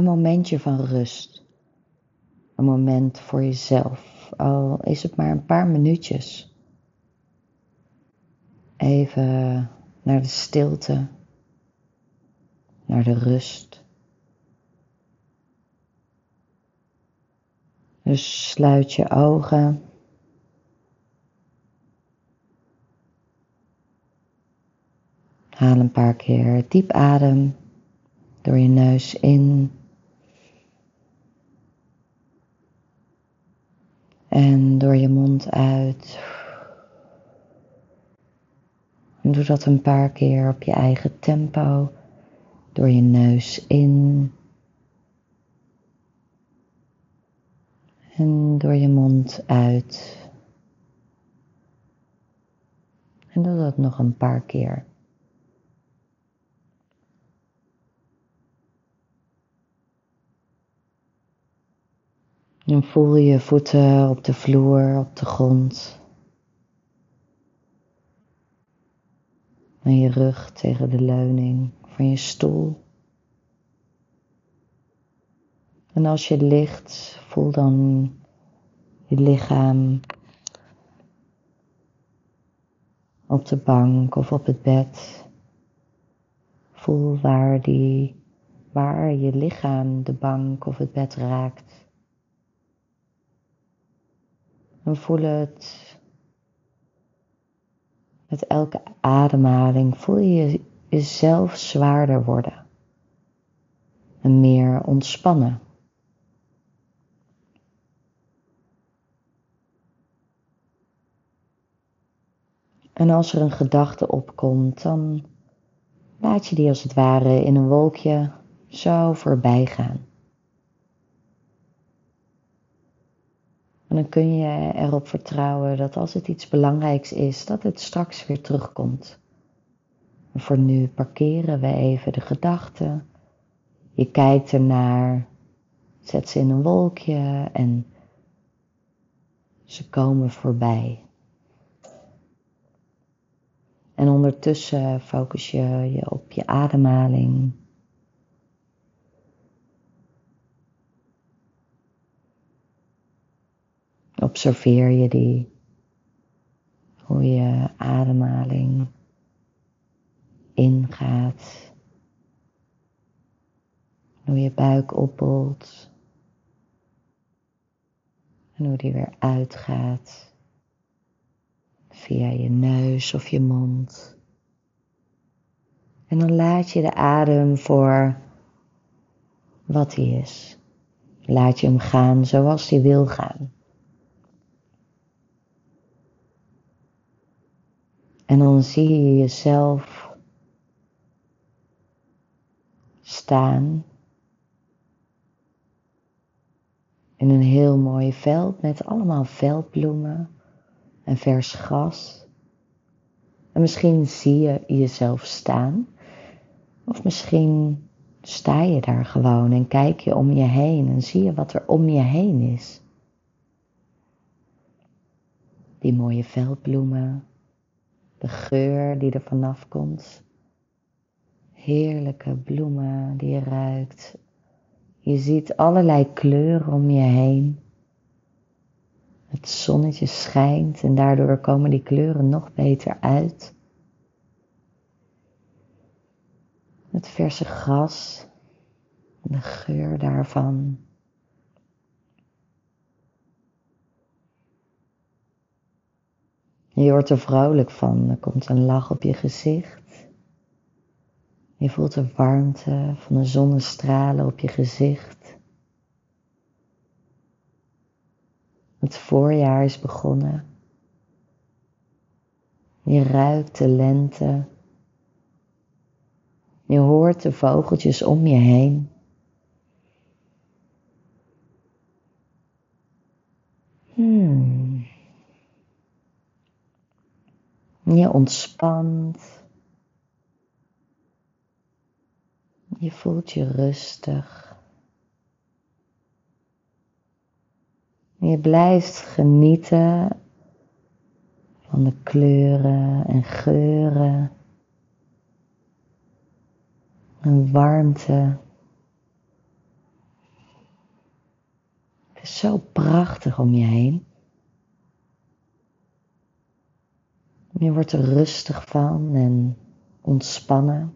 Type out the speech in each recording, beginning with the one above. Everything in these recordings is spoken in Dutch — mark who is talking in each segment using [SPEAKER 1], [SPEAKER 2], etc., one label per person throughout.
[SPEAKER 1] een momentje van rust. Een moment voor jezelf, al is het maar een paar minuutjes. Even naar de stilte, naar de rust. Dus sluit je ogen. Haal een paar keer diep adem door je neus in. En door je mond uit. En doe dat een paar keer op je eigen tempo. Door je neus in. En door je mond uit. En doe dat nog een paar keer. En voel je voeten op de vloer, op de grond. En je rug tegen de leuning van je stoel. En als je ligt, voel dan je lichaam op de bank of op het bed. Voel waar, die, waar je lichaam de bank of het bed raakt. Voel het met elke ademhaling. Voel je jezelf zwaarder worden. En meer ontspannen. En als er een gedachte opkomt, dan laat je die als het ware in een wolkje zo voorbij gaan. En dan kun je erop vertrouwen dat als het iets belangrijks is, dat het straks weer terugkomt. En voor nu parkeren we even de gedachten. Je kijkt ernaar, zet ze in een wolkje en ze komen voorbij. En ondertussen focus je je op je ademhaling. Observeer je die, hoe je ademhaling ingaat, hoe je buik opbolt en hoe die weer uitgaat via je neus of je mond. En dan laat je de adem voor wat hij is. Laat je hem gaan zoals hij wil gaan. En dan zie je jezelf staan in een heel mooi veld met allemaal veldbloemen en vers gras. En misschien zie je jezelf staan, of misschien sta je daar gewoon en kijk je om je heen en zie je wat er om je heen is. Die mooie veldbloemen, de geur die er vanaf komt. Heerlijke bloemen die je ruikt. Je ziet allerlei kleuren om je heen. Het zonnetje schijnt en daardoor komen die kleuren nog beter uit. Het verse gras, de geur daarvan. Je wordt er vrolijk van, er komt een lach op je gezicht. Je voelt de warmte van de zonnestralen op je gezicht. Het voorjaar is begonnen. Je ruikt de lente. Je hoort de vogeltjes om je heen. Hmm. Je ontspant. Je voelt je rustig. Je blijft genieten van de kleuren en geuren en warmte Het is zo prachtig om je heen. Je wordt er rustig van en ontspannen.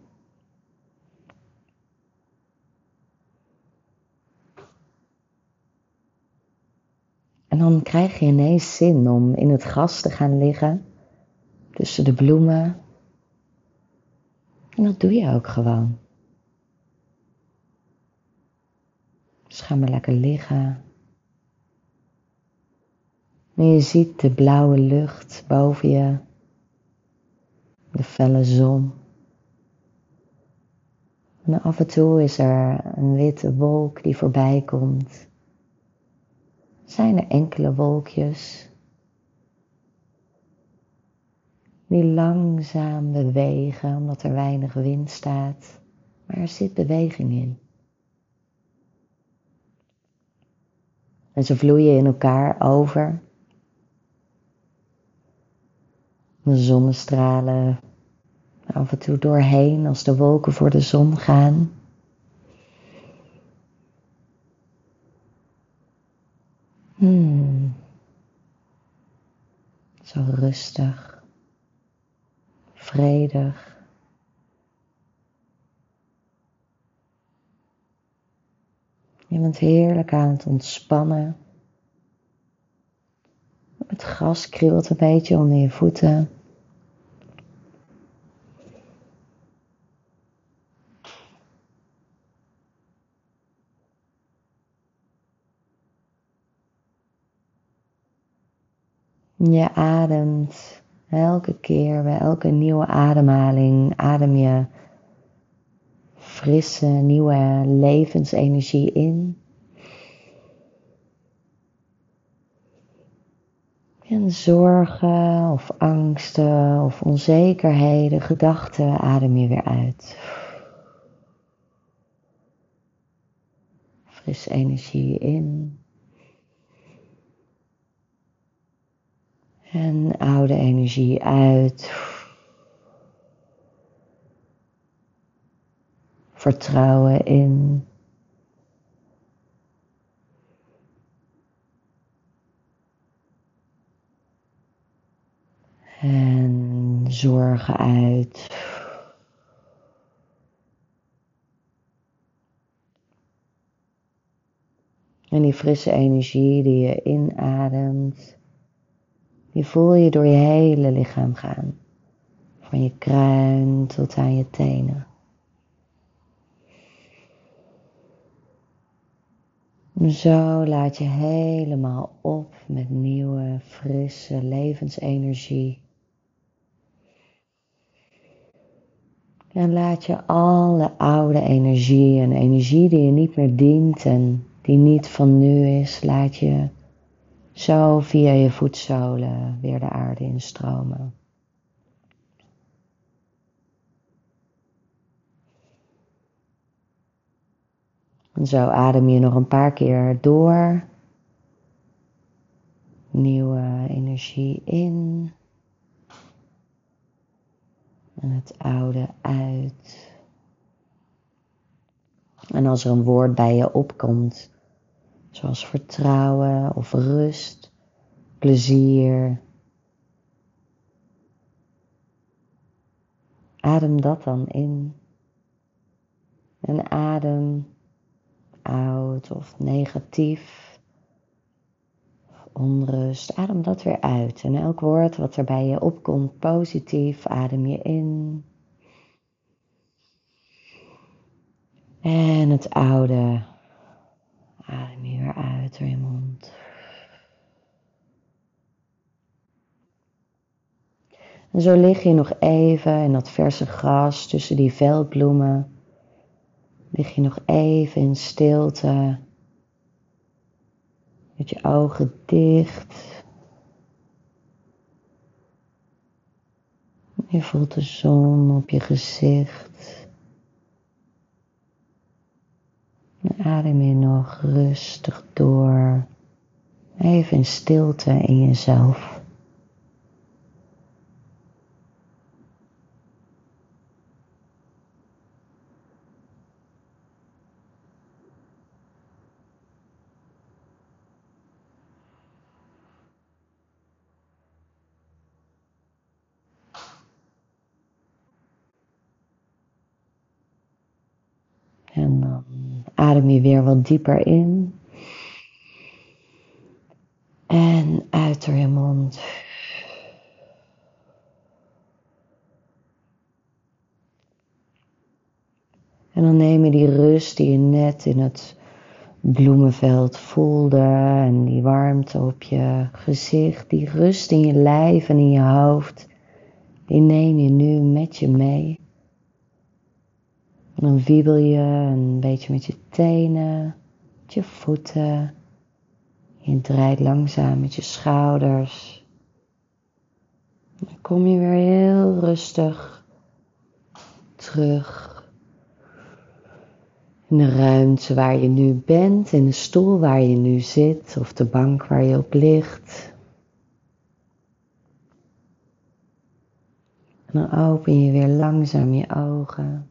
[SPEAKER 1] En dan krijg je ineens zin om in het gras te gaan liggen, tussen de bloemen. En dat doe je ook gewoon. Dus ga maar lekker liggen. En je ziet de blauwe lucht boven je, de felle zon. En af en toe is er een witte wolk die voorbij komt zijn er enkele wolkjes die langzaam bewegen omdat er weinig wind staat, maar er zit beweging in. En ze vloeien in elkaar over. De zonnestralen af en toe doorheen als de wolken voor de zon gaan. Hmm. Zo rustig, vredig. Je bent heerlijk aan het ontspannen. Het gras kriebelt een beetje onder je voeten. Je ademt elke keer bij elke nieuwe ademhaling, adem je frisse, nieuwe levensenergie in. En zorgen of angsten of onzekerheden, gedachten adem je weer uit. Frisse energie in. En oude energie uit. Vertrouwen in. En zorgen uit. En die frisse energie die je inademt, die voel je door je hele lichaam gaan. Van je kruin tot aan je tenen. Zo laat je helemaal op met nieuwe, frisse levensenergie. En laat je alle oude energie en energie die je niet meer dient en die niet van nu is, laat je zo via je voetzolen weer de aarde instromen. En zo adem je nog een paar keer door. Nieuwe energie in. En het oude uit. En als er een woord bij je opkomt, zoals vertrouwen of rust, plezier. Adem dat dan in. En adem oud of negatief of onrust. Adem dat weer uit. En elk woord wat er bij je opkomt positief, adem je in. En het oude door je mond. En zo lig je nog even in dat verse gras tussen die veldbloemen. Lig je nog even in stilte. Met je ogen dicht. Je voelt de zon op je gezicht. En adem je nog rustig door. Even in stilte in jezelf. En dan adem je weer wat dieper in. En uit door je mond. En dan neem je die rust die je net in het bloemenveld voelde en die warmte op je gezicht, die rust in je lijf en in je hoofd, die neem je nu met je mee. Dan wiebel je een beetje met je tenen, met je voeten. Je draait langzaam met je schouders. Dan kom je weer heel rustig terug in de ruimte waar je nu bent, in de stoel waar je nu zit of de bank waar je op ligt. En dan open je weer langzaam je ogen.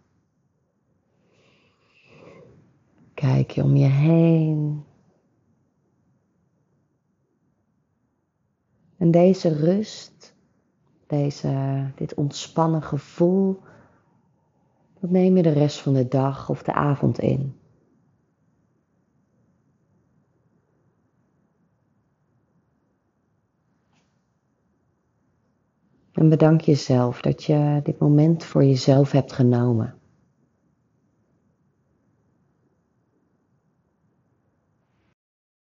[SPEAKER 1] Kijk je om je heen. En deze rust, deze, dit ontspannen gevoel dat neem je de rest van de dag of de avond in. En bedank jezelf dat je dit moment voor jezelf hebt genomen.